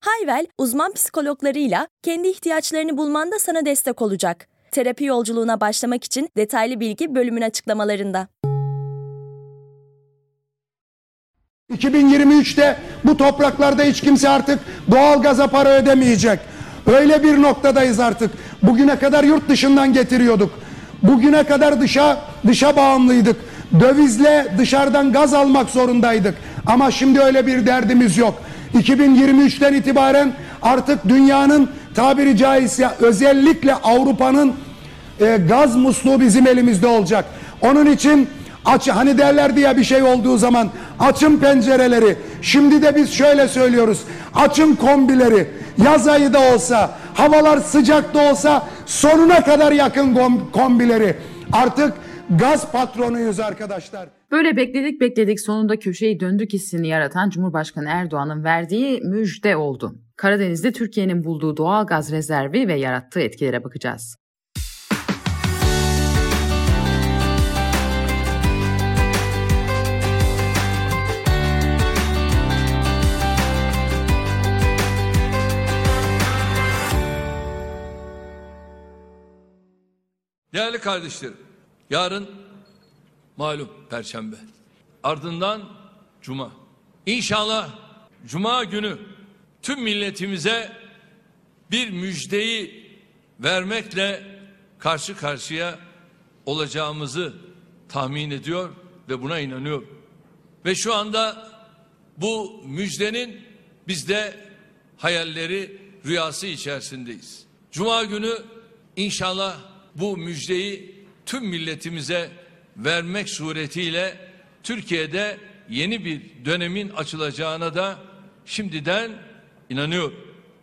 Hayvel, uzman psikologlarıyla kendi ihtiyaçlarını bulmanda sana destek olacak. Terapi yolculuğuna başlamak için detaylı bilgi bölümün açıklamalarında. 2023'te bu topraklarda hiç kimse artık doğal gaza para ödemeyecek. Öyle bir noktadayız artık. Bugüne kadar yurt dışından getiriyorduk. Bugüne kadar dışa dışa bağımlıydık. Dövizle dışarıdan gaz almak zorundaydık. Ama şimdi öyle bir derdimiz yok. 2023'ten itibaren artık dünyanın tabiri caizse özellikle Avrupa'nın e, gaz musluğu bizim elimizde olacak. Onun için aç hani derlerdi ya bir şey olduğu zaman açın pencereleri. Şimdi de biz şöyle söylüyoruz. Açın kombileri. Yaz ayı da olsa, havalar sıcak da olsa sonuna kadar yakın kombileri. Artık gaz patronuyuz arkadaşlar. Böyle bekledik bekledik sonunda köşeyi döndük hissini yaratan Cumhurbaşkanı Erdoğan'ın verdiği müjde oldu. Karadeniz'de Türkiye'nin bulduğu doğal gaz rezervi ve yarattığı etkilere bakacağız. Değerli kardeşlerim, yarın malum perşembe. Ardından cuma. İnşallah cuma günü tüm milletimize bir müjdeyi vermekle karşı karşıya olacağımızı tahmin ediyor ve buna inanıyor. Ve şu anda bu müjdenin bizde hayalleri, rüyası içerisindeyiz. Cuma günü inşallah bu müjdeyi tüm milletimize vermek suretiyle Türkiye'de yeni bir dönemin açılacağına da şimdiden inanıyor.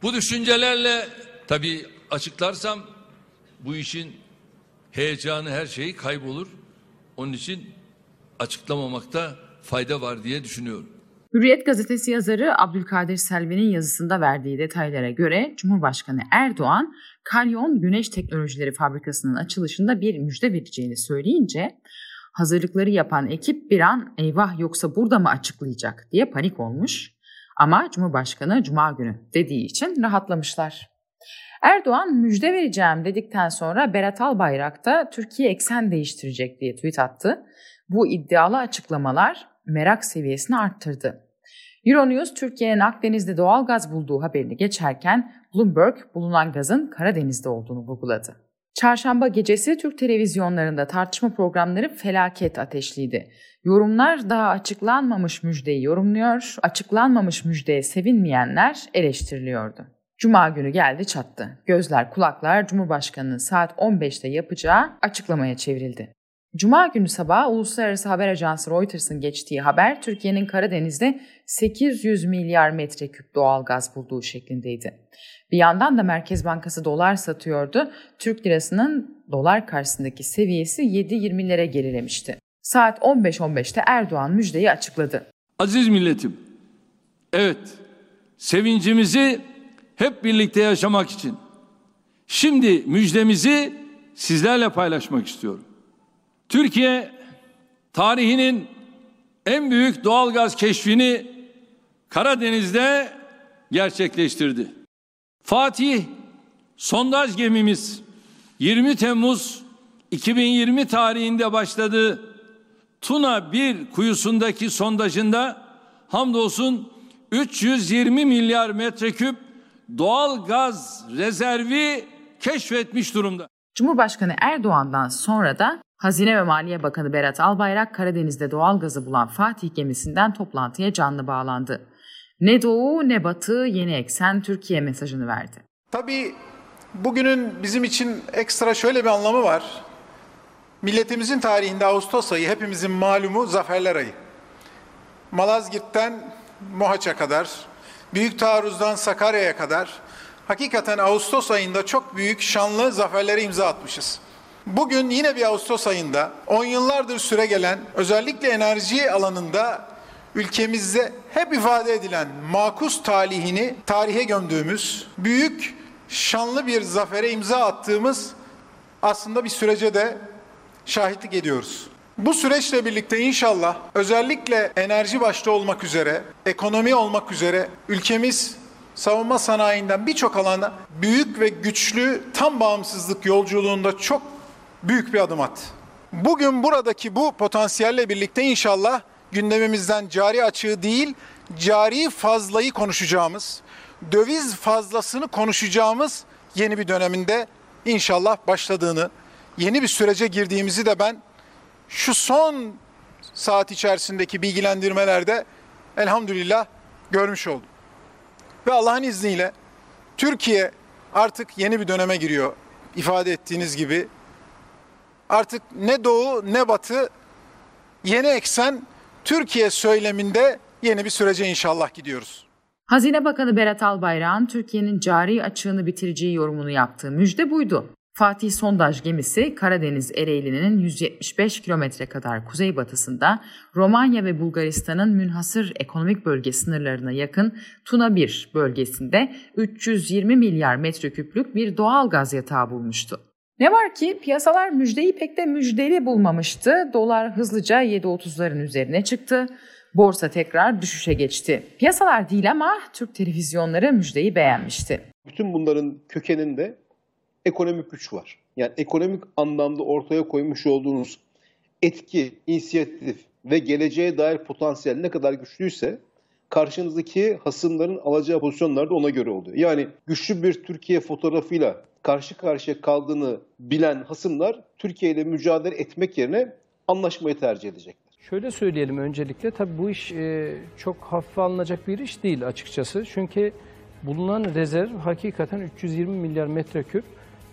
Bu düşüncelerle tabii açıklarsam bu işin heyecanı her şeyi kaybolur. Onun için açıklamamakta fayda var diye düşünüyorum. Hürriyet gazetesi yazarı Abdülkadir Selvi'nin yazısında verdiği detaylara göre Cumhurbaşkanı Erdoğan, Kalyon Güneş Teknolojileri Fabrikası'nın açılışında bir müjde vereceğini söyleyince hazırlıkları yapan ekip bir an eyvah yoksa burada mı açıklayacak diye panik olmuş. Ama Cumhurbaşkanı Cuma günü dediği için rahatlamışlar. Erdoğan müjde vereceğim dedikten sonra Berat Albayrak da Türkiye eksen değiştirecek diye tweet attı. Bu iddialı açıklamalar merak seviyesini arttırdı. Euronews Türkiye'nin Akdeniz'de doğal gaz bulduğu haberini geçerken Bloomberg bulunan gazın Karadeniz'de olduğunu vurguladı. Çarşamba gecesi Türk televizyonlarında tartışma programları felaket ateşliydi. Yorumlar daha açıklanmamış müjdeyi yorumluyor, açıklanmamış müjdeye sevinmeyenler eleştiriliyordu. Cuma günü geldi çattı. Gözler kulaklar Cumhurbaşkanı'nın saat 15'te yapacağı açıklamaya çevrildi. Cuma günü sabah Uluslararası Haber Ajansı Reuters'ın geçtiği haber Türkiye'nin Karadeniz'de 800 milyar metreküp doğal gaz bulduğu şeklindeydi. Bir yandan da Merkez Bankası dolar satıyordu. Türk lirasının dolar karşısındaki seviyesi 7.20'lere gerilemişti. Saat 15.15'te Erdoğan müjdeyi açıkladı. Aziz milletim, evet sevincimizi hep birlikte yaşamak için şimdi müjdemizi sizlerle paylaşmak istiyorum. Türkiye tarihinin en büyük doğalgaz keşfini Karadeniz'de gerçekleştirdi. Fatih sondaj gemimiz 20 Temmuz 2020 tarihinde başladı. Tuna 1 kuyusundaki sondajında hamdolsun 320 milyar metreküp doğal gaz rezervi keşfetmiş durumda. Cumhurbaşkanı Erdoğan'dan sonra da Hazine ve Maliye Bakanı Berat Albayrak Karadeniz'de doğal gazı bulan Fatih gemisinden toplantıya canlı bağlandı. Ne doğu ne batı yeni eksen Türkiye mesajını verdi. Tabii bugünün bizim için ekstra şöyle bir anlamı var. Milletimizin tarihinde Ağustos ayı hepimizin malumu zaferler ayı. Malazgirt'ten Mohaç'a kadar, Büyük Taarruz'dan Sakarya'ya kadar hakikaten Ağustos ayında çok büyük şanlı zaferlere imza atmışız. Bugün yine bir Ağustos ayında 10 yıllardır süre gelen özellikle enerji alanında ülkemizde hep ifade edilen makus talihini tarihe gömdüğümüz büyük şanlı bir zafere imza attığımız aslında bir sürece de şahitlik ediyoruz. Bu süreçle birlikte inşallah özellikle enerji başta olmak üzere, ekonomi olmak üzere ülkemiz savunma sanayinden birçok alanda büyük ve güçlü tam bağımsızlık yolculuğunda çok büyük bir adım attı. Bugün buradaki bu potansiyelle birlikte inşallah gündemimizden cari açığı değil, cari fazlayı konuşacağımız, döviz fazlasını konuşacağımız yeni bir döneminde inşallah başladığını, yeni bir sürece girdiğimizi de ben şu son saat içerisindeki bilgilendirmelerde elhamdülillah görmüş oldum. Ve Allah'ın izniyle Türkiye artık yeni bir döneme giriyor. ifade ettiğiniz gibi artık ne doğu ne batı yeni eksen Türkiye söyleminde yeni bir sürece inşallah gidiyoruz. Hazine Bakanı Berat Albayrak'ın Türkiye'nin cari açığını bitireceği yorumunu yaptığı müjde buydu. Fatih sondaj gemisi Karadeniz Ereğli'nin 175 kilometre kadar kuzeybatısında Romanya ve Bulgaristan'ın münhasır ekonomik bölge sınırlarına yakın Tuna 1 bölgesinde 320 milyar metreküplük bir doğal gaz yatağı bulmuştu. Ne var ki piyasalar müjdeyi pek de müjdeli bulmamıştı. Dolar hızlıca 7.30'ların üzerine çıktı. Borsa tekrar düşüşe geçti. Piyasalar değil ama Türk televizyonları müjdeyi beğenmişti. Bütün bunların kökeninde ekonomik güç var. Yani ekonomik anlamda ortaya koymuş olduğunuz etki, inisiyatif ve geleceğe dair potansiyel ne kadar güçlüyse karşınızdaki hasımların alacağı pozisyonlar da ona göre oluyor. Yani güçlü bir Türkiye fotoğrafıyla karşı karşıya kaldığını bilen hasımlar Türkiye ile mücadele etmek yerine anlaşmayı tercih edecekler. Şöyle söyleyelim öncelikle tabii bu iş e, çok hafife alınacak bir iş değil açıkçası. Çünkü bulunan rezerv hakikaten 320 milyar metreküp.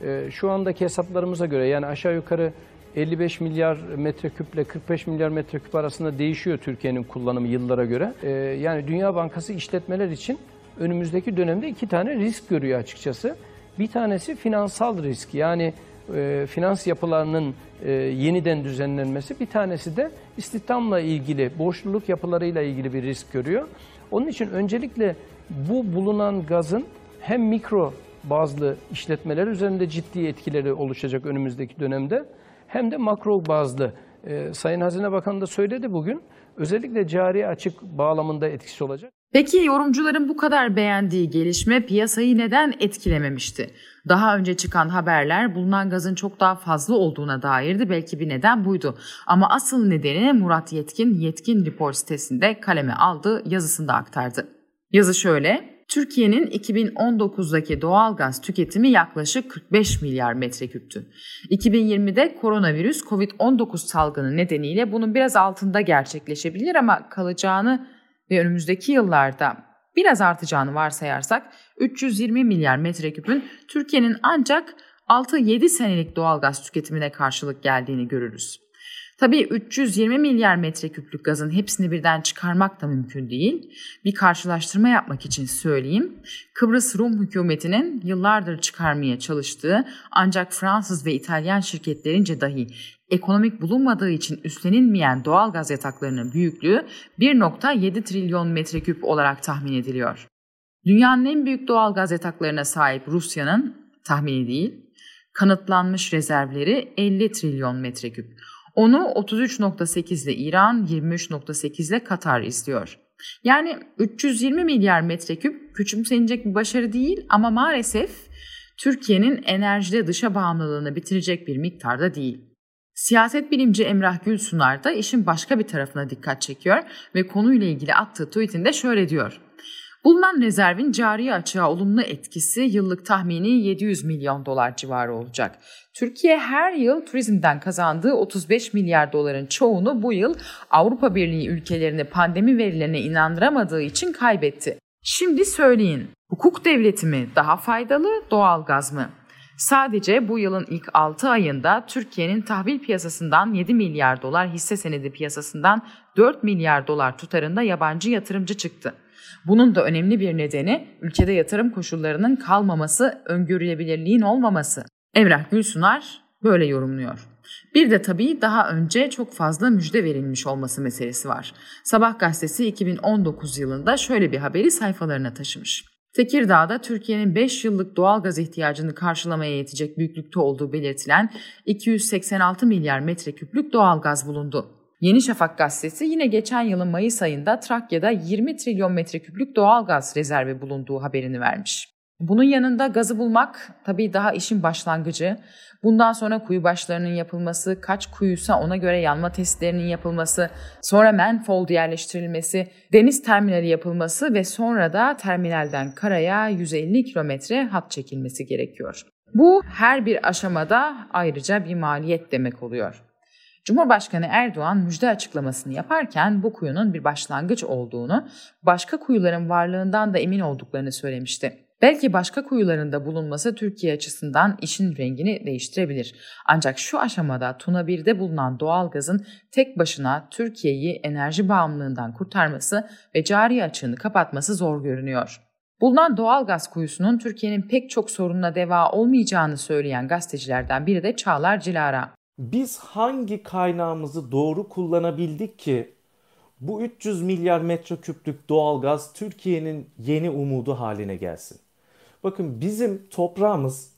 E, şu andaki hesaplarımıza göre yani aşağı yukarı 55 milyar metreküp ile 45 milyar metreküp arasında değişiyor Türkiye'nin kullanımı yıllara göre. E, yani Dünya Bankası işletmeler için önümüzdeki dönemde iki tane risk görüyor açıkçası. Bir tanesi finansal risk yani e, finans yapılarının e, yeniden düzenlenmesi. Bir tanesi de istihdamla ilgili, borçluluk yapılarıyla ilgili bir risk görüyor. Onun için öncelikle bu bulunan gazın hem mikro bazlı işletmeler üzerinde ciddi etkileri oluşacak önümüzdeki dönemde hem de makro bazlı. E, Sayın Hazine Bakanı da söyledi bugün. Özellikle cari açık bağlamında etkisi olacak. Peki yorumcuların bu kadar beğendiği gelişme piyasayı neden etkilememişti? Daha önce çıkan haberler bulunan gazın çok daha fazla olduğuna dairdi. Belki bir neden buydu. Ama asıl nedeni Murat Yetkin Yetkin Report sitesinde kaleme aldı yazısında aktardı. Yazı şöyle, Türkiye'nin 2019'daki doğal gaz tüketimi yaklaşık 45 milyar metreküptü. 2020'de koronavirüs COVID-19 salgını nedeniyle bunun biraz altında gerçekleşebilir ama kalacağını ve önümüzdeki yıllarda biraz artacağını varsayarsak 320 milyar metreküpün Türkiye'nin ancak 6-7 senelik doğalgaz tüketimine karşılık geldiğini görürüz. Tabii 320 milyar metreküplük gazın hepsini birden çıkarmak da mümkün değil. Bir karşılaştırma yapmak için söyleyeyim. Kıbrıs Rum hükümetinin yıllardır çıkarmaya çalıştığı ancak Fransız ve İtalyan şirketlerince dahi ekonomik bulunmadığı için üstlenilmeyen doğal gaz yataklarının büyüklüğü 1.7 trilyon metreküp olarak tahmin ediliyor. Dünyanın en büyük doğal gaz yataklarına sahip Rusya'nın tahmini değil, kanıtlanmış rezervleri 50 trilyon metreküp. Onu 33.8 ile İran, 23.8 ile Katar izliyor. Yani 320 milyar metreküp küçümsenecek bir başarı değil ama maalesef Türkiye'nin enerjide dışa bağımlılığını bitirecek bir miktarda değil. Siyaset bilimci Emrah Gülsunar da işin başka bir tarafına dikkat çekiyor ve konuyla ilgili attığı tweetinde şöyle diyor. Bulunan rezervin cari açığa olumlu etkisi yıllık tahmini 700 milyon dolar civarı olacak. Türkiye her yıl turizmden kazandığı 35 milyar doların çoğunu bu yıl Avrupa Birliği ülkelerini pandemi verilerine inandıramadığı için kaybetti. Şimdi söyleyin, hukuk devleti mi daha faydalı, doğal gaz mı? Sadece bu yılın ilk 6 ayında Türkiye'nin tahvil piyasasından 7 milyar dolar hisse senedi piyasasından 4 milyar dolar tutarında yabancı yatırımcı çıktı. Bunun da önemli bir nedeni ülkede yatırım koşullarının kalmaması, öngörülebilirliğin olmaması. Emrah Gülsunar böyle yorumluyor. Bir de tabii daha önce çok fazla müjde verilmiş olması meselesi var. Sabah gazetesi 2019 yılında şöyle bir haberi sayfalarına taşımış. Tekirdağ'da Türkiye'nin 5 yıllık doğal gaz ihtiyacını karşılamaya yetecek büyüklükte olduğu belirtilen 286 milyar metreküplük doğal gaz bulundu. Yeni Şafak gazetesi yine geçen yılın Mayıs ayında Trakya'da 20 trilyon metreküplük doğal gaz rezervi bulunduğu haberini vermiş. Bunun yanında gazı bulmak tabii daha işin başlangıcı. Bundan sonra kuyu başlarının yapılması, kaç kuyuysa ona göre yanma testlerinin yapılması, sonra manifold yerleştirilmesi, deniz terminali yapılması ve sonra da terminalden karaya 150 kilometre hat çekilmesi gerekiyor. Bu her bir aşamada ayrıca bir maliyet demek oluyor. Cumhurbaşkanı Erdoğan müjde açıklamasını yaparken bu kuyunun bir başlangıç olduğunu, başka kuyuların varlığından da emin olduklarını söylemişti. Belki başka kuyularında bulunması Türkiye açısından işin rengini değiştirebilir. Ancak şu aşamada Tuna 1'de bulunan doğalgazın tek başına Türkiye'yi enerji bağımlılığından kurtarması ve cari açığını kapatması zor görünüyor. Bulunan doğalgaz kuyusunun Türkiye'nin pek çok sorununa deva olmayacağını söyleyen gazetecilerden biri de Çağlar Cilara. Biz hangi kaynağımızı doğru kullanabildik ki bu 300 milyar metreküplük doğalgaz Türkiye'nin yeni umudu haline gelsin? Bakın bizim toprağımız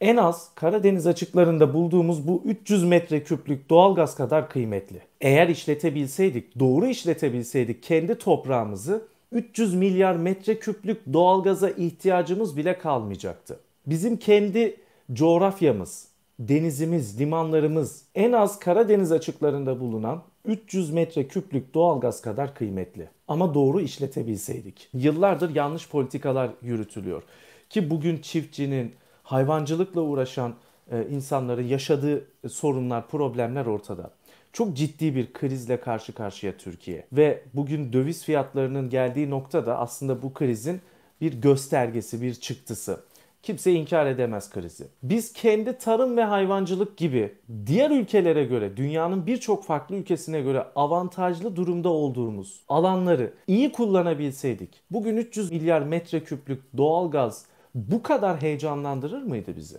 en az Karadeniz açıklarında bulduğumuz bu 300 metreküplük doğalgaz kadar kıymetli. Eğer işletebilseydik, doğru işletebilseydik kendi toprağımızı 300 milyar metreküplük doğalgaza ihtiyacımız bile kalmayacaktı. Bizim kendi coğrafyamız, denizimiz, limanlarımız en az Karadeniz açıklarında bulunan 300 metre küplük doğalgaz kadar kıymetli. Ama doğru işletebilseydik. Yıllardır yanlış politikalar yürütülüyor. Ki bugün çiftçinin, hayvancılıkla uğraşan e, insanların yaşadığı sorunlar, problemler ortada. Çok ciddi bir krizle karşı karşıya Türkiye. Ve bugün döviz fiyatlarının geldiği nokta da aslında bu krizin bir göstergesi, bir çıktısı. Kimse inkar edemez krizi. Biz kendi tarım ve hayvancılık gibi diğer ülkelere göre, dünyanın birçok farklı ülkesine göre avantajlı durumda olduğumuz alanları iyi kullanabilseydik, bugün 300 milyar metreküplük doğal gaz bu kadar heyecanlandırır mıydı bizi?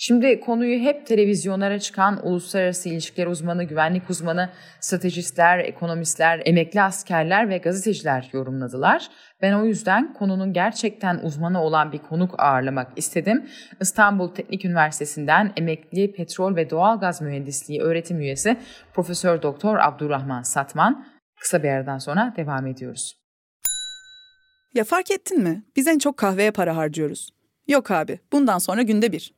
Şimdi konuyu hep televizyonlara çıkan uluslararası ilişkiler uzmanı, güvenlik uzmanı, stratejistler, ekonomistler, emekli askerler ve gazeteciler yorumladılar. Ben o yüzden konunun gerçekten uzmanı olan bir konuk ağırlamak istedim. İstanbul Teknik Üniversitesi'nden emekli petrol ve doğalgaz mühendisliği öğretim üyesi Profesör Doktor Abdurrahman Satman. Kısa bir aradan sonra devam ediyoruz. Ya fark ettin mi? Biz en çok kahveye para harcıyoruz. Yok abi, bundan sonra günde bir.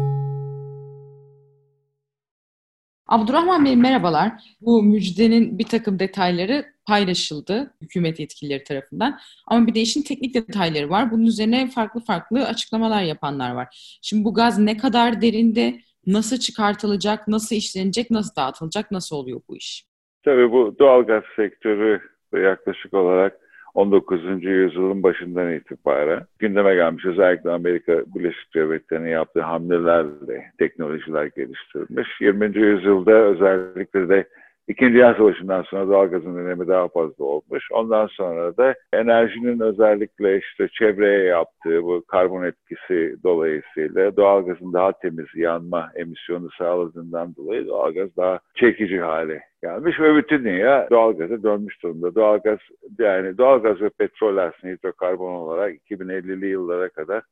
Abdurrahman Bey merhabalar. Bu müjdenin bir takım detayları paylaşıldı hükümet yetkilileri tarafından. Ama bir de işin teknik detayları var. Bunun üzerine farklı farklı açıklamalar yapanlar var. Şimdi bu gaz ne kadar derinde, nasıl çıkartılacak, nasıl işlenecek, nasıl dağıtılacak, nasıl oluyor bu iş? Tabii bu doğal gaz sektörü yaklaşık olarak 19. yüzyılın başından itibaren gündeme gelmiş. Özellikle Amerika Birleşik Devletleri'nin yaptığı hamlelerle teknolojiler geliştirilmiş. 20. yüzyılda özellikle de İkinci Dünya Savaşı'ndan sonra doğalgazın önemi daha fazla olmuş. Ondan sonra da enerjinin özellikle işte çevreye yaptığı bu karbon etkisi dolayısıyla doğalgazın daha temiz yanma emisyonu sağladığından dolayı doğalgaz daha çekici hale gelmiş ve bütün dünya doğalgaza dönmüş durumda. Doğalgaz yani doğalgaz ve petrol aslında hidrokarbon olarak 2050'li yıllara kadar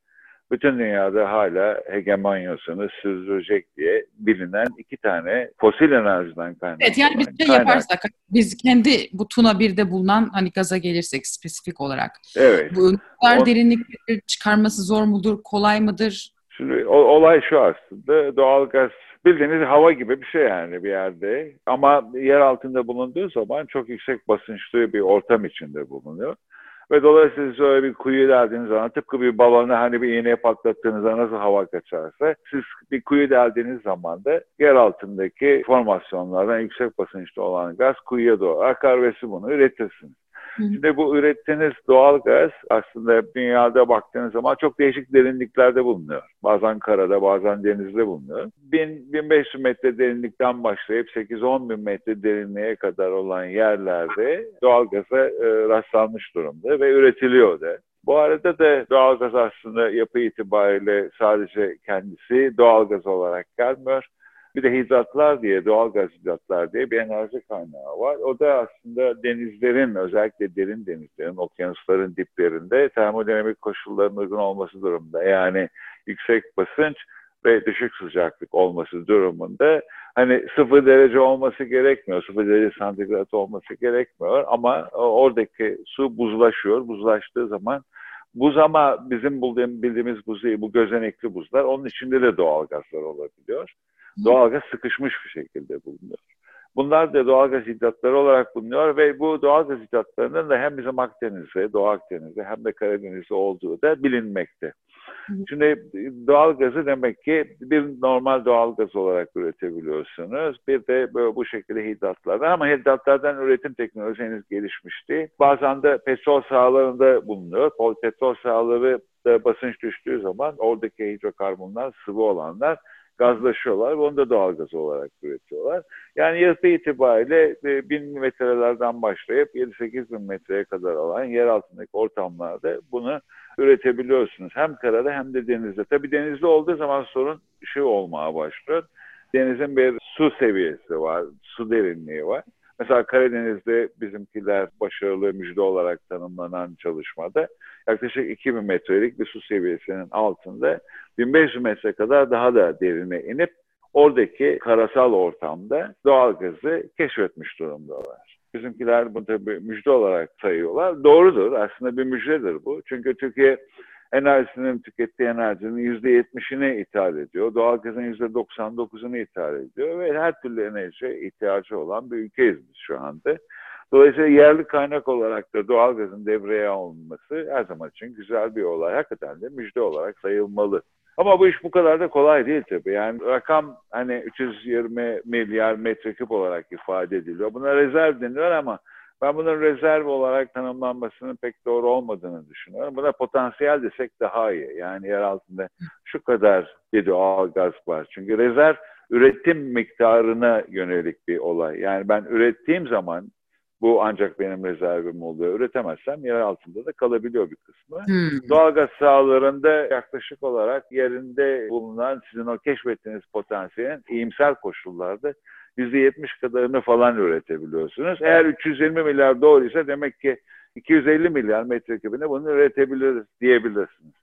bütün dünyada hala hegemonyasını sürdürecek diye bilinen iki tane fosil enerjiden kaynaklanan Evet yani biz şey kaynak. yaparsak biz kendi bu Tuna 1'de bulunan hani gaza gelirsek spesifik olarak Evet. bu kadar O- derinlik çıkarması zor mudur, kolay mıdır? Şimdi olay şu aslında doğalgaz bildiğiniz hava gibi bir şey yani bir yerde ama yer altında bulunduğu zaman çok yüksek basınçlı bir ortam içinde bulunuyor. Ve dolayısıyla siz öyle bir kuyu deldiğiniz zaman tıpkı bir balonu hani bir iğneye patlattığınızda nasıl hava kaçarsa siz bir kuyu deldiğiniz zaman da yer altındaki formasyonlardan yüksek basınçlı olan gaz kuyuya doğru akar ve siz bunu üretirsiniz. Şimdi bu ürettiğiniz doğal gaz aslında dünyada baktığınız zaman çok değişik derinliklerde bulunuyor. Bazen karada, bazen denizde bulunuyor. 1000, 1500 metre derinlikten başlayıp 8-10 bin metre derinliğe kadar olan yerlerde doğal gaza e, rastlanmış durumda ve üretiliyor da. Bu arada da doğalgaz aslında yapı itibariyle sadece kendisi doğalgaz olarak gelmiyor. Bir de hidratlar diye, doğalgaz hidratlar diye bir enerji kaynağı var. O da aslında denizlerin, özellikle derin denizlerin, okyanusların diplerinde termodinamik koşulların uygun olması durumunda. Yani yüksek basınç ve düşük sıcaklık olması durumunda hani sıfır derece olması gerekmiyor, sıfır derece santigrat olması gerekmiyor ama oradaki su buzlaşıyor. Buzlaştığı zaman buz ama bizim bildiğimiz buz değil, bu gözenekli buzlar. Onun içinde de doğal gazlar olabiliyor. Doğalgaz sıkışmış bir şekilde bulunuyor. Bunlar da doğalgaz hidratları olarak bulunuyor ve bu doğalgaz hidratlarının da hem bizim Akdeniz'de, Doğu Akdeniz'de hem de Karadeniz'de olduğu da bilinmekte. Şimdi doğalgazı demek ki bir normal doğalgaz olarak üretebiliyorsunuz. Bir de böyle bu şekilde hidratlardan ama hidratlardan üretim teknolojisi henüz gelişmiş değil. Bazen de petrol sahalarında bulunuyor. Petrol sahaları da basınç düştüğü zaman oradaki hidrokarbonlar, sıvı olanlar gazlaşıyorlar ve onu da doğalgaz olarak üretiyorlar. Yani yapı itibariyle e, bin metrelerden başlayıp 7-8 bin metreye kadar olan yer altındaki ortamlarda bunu üretebiliyorsunuz. Hem karada hem de denizde. Tabii denizde olduğu zaman sorun şu olmaya başlıyor. Denizin bir su seviyesi var, su derinliği var. Mesela Karadeniz'de bizimkiler başarılı müjde olarak tanımlanan çalışmada yaklaşık 2000 metrelik bir su seviyesinin altında 1500 metre kadar daha da derine inip oradaki karasal ortamda doğal gazı keşfetmiş durumdalar. Bizimkiler bunu tabii müjde olarak sayıyorlar. Doğrudur. Aslında bir müjdedir bu. Çünkü Türkiye enerjisinin tükettiği enerjinin %70'ini ithal ediyor. Doğalgazın %99'unu ithal ediyor ve her türlü enerjiye ihtiyacı olan bir ülkeyiz biz şu anda. Dolayısıyla yerli kaynak olarak da doğalgazın devreye alınması her zaman için güzel bir olay. Hakikaten de müjde olarak sayılmalı. Ama bu iş bu kadar da kolay değil tabii. Yani rakam hani 320 milyar metreküp olarak ifade ediliyor. Buna rezerv deniyor ama ben bunun rezerv olarak tanımlanmasının pek doğru olmadığını düşünüyorum. Buna potansiyel desek daha iyi. Yani yer altında şu kadar bir doğal gaz var. Çünkü rezerv üretim miktarına yönelik bir olay. Yani ben ürettiğim zaman bu ancak benim rezervim oluyor. Üretemezsem yer altında da kalabiliyor bir kısmı. Hmm. Doğalgaz sahalarında yaklaşık olarak yerinde bulunan sizin o keşfettiğiniz potansiyelin iyimser koşullarda %70 kadarını falan üretebiliyorsunuz. Eğer 320 milyar doğruysa demek ki 250 milyar metrekübüne bunu üretebiliriz diyebilirsiniz.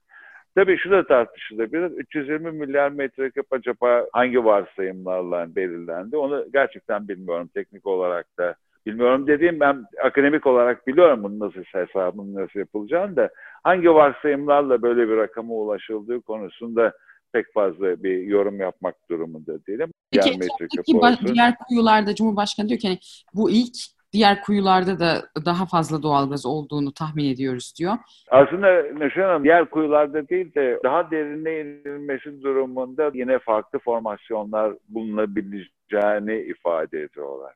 Tabii şu da tartışılabilir. 320 milyar metreküp acaba hangi varsayımlarla belirlendi? Onu gerçekten bilmiyorum teknik olarak da. Bilmiyorum dediğim ben akademik olarak biliyorum bunun nasıl hesabının nasıl yapılacağını da hangi varsayımlarla böyle bir rakama ulaşıldığı konusunda pek fazla bir yorum yapmak durumunda değilim. Peki etraftaki olsun. diğer kuyularda Cumhurbaşkanı diyor ki hani bu ilk diğer kuyularda da daha fazla doğalgaz olduğunu tahmin ediyoruz diyor. Aslında Neşe Hanım diğer kuyularda değil de daha derine inilmesi durumunda yine farklı formasyonlar bulunabileceğini ifade ediyorlar.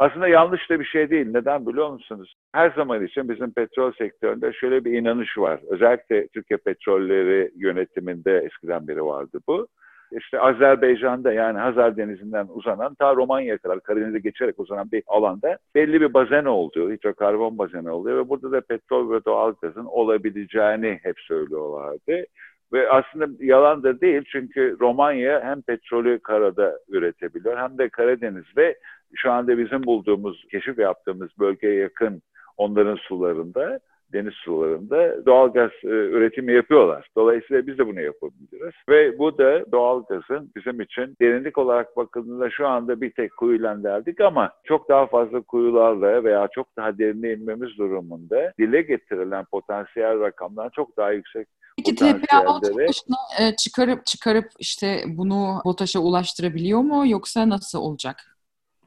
Aslında yanlış da bir şey değil. Neden biliyor musunuz? Her zaman için bizim petrol sektöründe şöyle bir inanış var. Özellikle Türkiye Petrolleri yönetiminde eskiden beri vardı bu. İşte Azerbaycan'da yani Hazar Denizi'nden uzanan ta Romanya'ya kadar Karadeniz'e geçerek uzanan bir alanda belli bir bazen olduğu, hidrokarbon bazeni oluyor ve burada da petrol ve doğal gazın olabileceğini hep söylüyorlardı. Ve aslında yalan da değil çünkü Romanya hem petrolü karada üretebiliyor hem de Karadeniz'de şu anda bizim bulduğumuz, keşif yaptığımız bölgeye yakın onların sularında deniz sularında doğal gaz e, üretimi yapıyorlar. Dolayısıyla biz de bunu yapabiliriz. Ve bu da doğal gazın bizim için derinlik olarak bakıldığında şu anda bir tek kuyuyla derdik ama çok daha fazla kuyularla veya çok daha derine inmemiz durumunda dile getirilen potansiyel rakamdan çok daha yüksek Peki TPA başına e, çıkarıp çıkarıp işte bunu BOTAŞ'a ulaştırabiliyor mu yoksa nasıl olacak?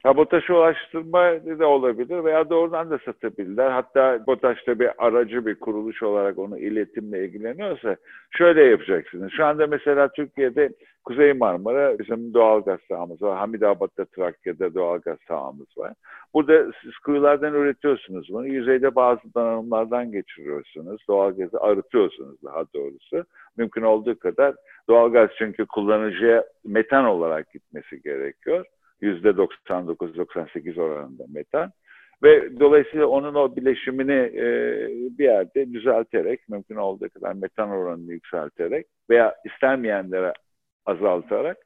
Sabotaja ulaştırma da olabilir veya doğrudan da satabilirler. Hatta BOTAŞ'ta bir aracı bir kuruluş olarak onu iletimle ilgileniyorsa şöyle yapacaksınız. Şu anda mesela Türkiye'de Kuzey Marmara bizim doğal gaz sahamız var. Hamidabat'ta Trakya'da doğal gaz sahamız var. Burada siz kuyulardan üretiyorsunuz bunu. Yüzeyde bazı donanımlardan geçiriyorsunuz. Doğal gazı arıtıyorsunuz daha doğrusu. Mümkün olduğu kadar doğal gaz çünkü kullanıcıya metan olarak gitmesi gerekiyor. %99-98 oranında metan. Ve dolayısıyla onun o bileşimini e, bir yerde düzelterek, mümkün olduğu kadar metan oranını yükselterek veya istenmeyenlere azaltarak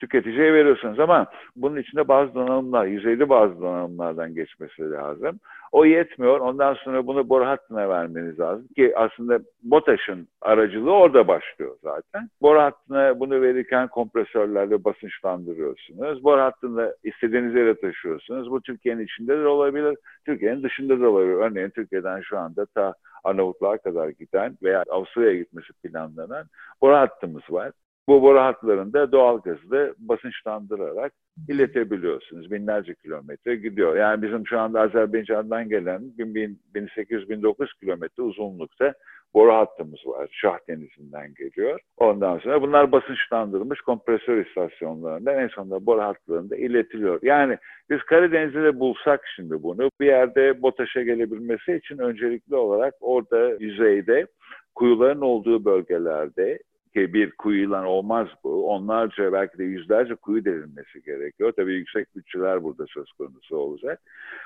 tüketiciye veriyorsunuz. Ama bunun içinde bazı donanımlar, yüzeyli bazı donanımlardan geçmesi lazım. O yetmiyor. Ondan sonra bunu boru hattına vermeniz lazım. Ki aslında BOTAŞ'ın aracılığı orada başlıyor zaten. Boru hattına bunu verirken kompresörlerle basınçlandırıyorsunuz. Boru hattını istediğiniz yere taşıyorsunuz. Bu Türkiye'nin içinde de olabilir, Türkiye'nin dışında da olabilir. Örneğin Türkiye'den şu anda ta Arnavutluğa kadar giden veya Avusturya'ya gitmesi planlanan boru hattımız var. Bu boru hatlarında doğal gazı basınçlandırarak iletebiliyorsunuz. Binlerce kilometre gidiyor. Yani bizim şu anda Azerbaycan'dan gelen 1800-1900 kilometre uzunlukta boru hattımız var. Şah Denizi'nden geliyor. Ondan sonra bunlar basınçlandırılmış kompresör istasyonlarından en sonunda boru hatlarında iletiliyor. Yani biz Karadeniz'de bulsak şimdi bunu bir yerde BOTAŞ'a gelebilmesi için öncelikli olarak orada yüzeyde kuyuların olduğu bölgelerde bir kuyuyla olmaz bu. Onlarca belki de yüzlerce kuyu delinmesi gerekiyor. Tabii yüksek bütçeler burada söz konusu olacak.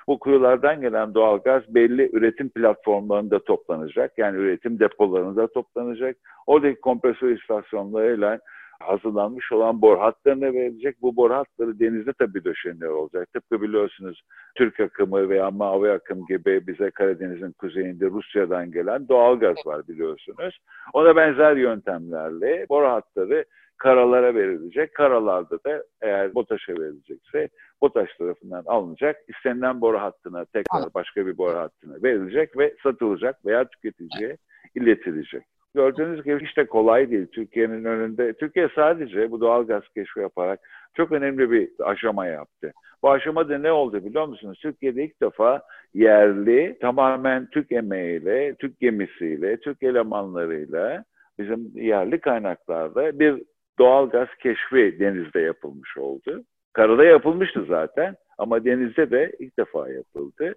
Bu kuyulardan gelen doğalgaz belli üretim platformlarında toplanacak. Yani üretim depolarında toplanacak. Oradaki kompresör istasyonlarıyla hazırlanmış olan bor hatlarına verilecek. Bu bor hatları denizde tabii döşeniyor olacak. Tıpkı biliyorsunuz Türk akımı veya mavi akım gibi bize Karadeniz'in kuzeyinde Rusya'dan gelen doğal gaz var biliyorsunuz. Ona benzer yöntemlerle bor hatları karalara verilecek. Karalarda da eğer BOTAŞ'a verilecekse BOTAŞ tarafından alınacak. İstenilen boru hattına tekrar başka bir boru hattına verilecek ve satılacak veya tüketiciye iletilecek. Gördüğünüz gibi hiç de kolay değil Türkiye'nin önünde. Türkiye sadece bu doğal gaz keşfi yaparak çok önemli bir aşama yaptı. Bu aşamada ne oldu biliyor musunuz? Türkiye'de ilk defa yerli, tamamen Türk emeğiyle, Türk gemisiyle, Türk elemanlarıyla bizim yerli kaynaklarda bir doğal gaz keşfi denizde yapılmış oldu. Karada yapılmıştı zaten ama denizde de ilk defa yapıldı.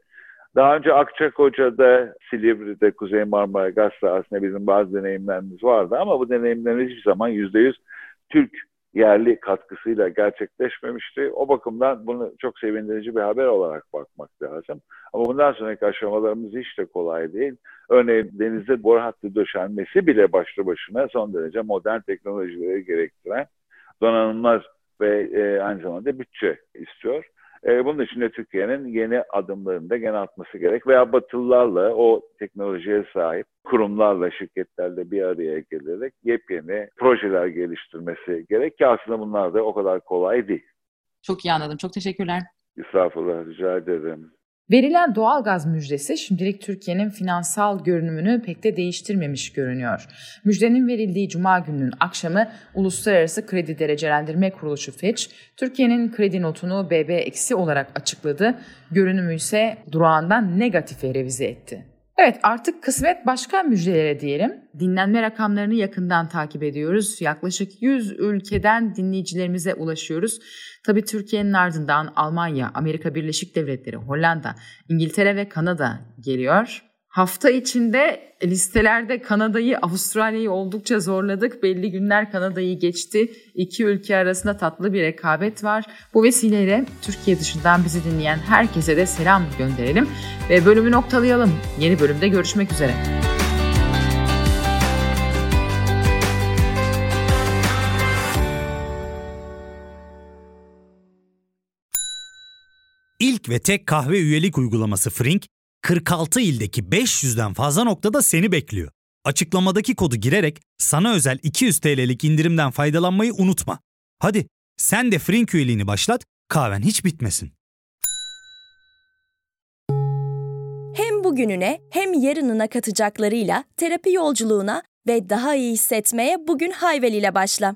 Daha önce Akçakoca'da, Silivri'de, Kuzey Marmara Gaz sahasında bizim bazı deneyimlerimiz vardı ama bu deneyimlerimiz hiçbir zaman yüzde yüz Türk yerli katkısıyla gerçekleşmemişti. O bakımdan bunu çok sevindirici bir haber olarak bakmak lazım. Ama bundan sonraki aşamalarımız hiç de kolay değil. Örneğin denizde boru hattı döşenmesi bile başlı başına son derece modern teknolojileri gerektiren donanımlar ve e, aynı zamanda bütçe istiyor. E, bunun için de Türkiye'nin yeni adımlarında gene atması gerek veya Batılılarla o teknolojiye sahip kurumlarla, şirketlerle bir araya gelerek yepyeni projeler geliştirmesi gerek ki aslında bunlar da o kadar kolay değil. Çok iyi anladım. Çok teşekkürler. Estağfurullah, rica ederim. Verilen doğal gaz müjdesi şimdilik Türkiye'nin finansal görünümünü pek de değiştirmemiş görünüyor. Müjdenin verildiği cuma gününün akşamı Uluslararası Kredi Derecelendirme Kuruluşu Fitch, Türkiye'nin kredi notunu BB olarak açıkladı, görünümü ise durağından negatife revize etti. Evet artık kısmet başka müjdelere diyelim. Dinlenme rakamlarını yakından takip ediyoruz. Yaklaşık 100 ülkeden dinleyicilerimize ulaşıyoruz. Tabi Türkiye'nin ardından Almanya, Amerika Birleşik Devletleri, Hollanda, İngiltere ve Kanada geliyor. Hafta içinde listelerde Kanada'yı, Avustralya'yı oldukça zorladık. Belli günler Kanada'yı geçti. İki ülke arasında tatlı bir rekabet var. Bu vesileyle Türkiye dışından bizi dinleyen herkese de selam gönderelim ve bölümü noktalayalım. Yeni bölümde görüşmek üzere. İlk ve tek kahve üyelik uygulaması Frink, 46 ildeki 500'den fazla noktada seni bekliyor. Açıklamadaki kodu girerek sana özel 200 TL'lik indirimden faydalanmayı unutma. Hadi sen de Frink üyeliğini başlat, kahven hiç bitmesin. Hem bugününe hem yarınına katacaklarıyla terapi yolculuğuna ve daha iyi hissetmeye bugün Hayvel ile başla.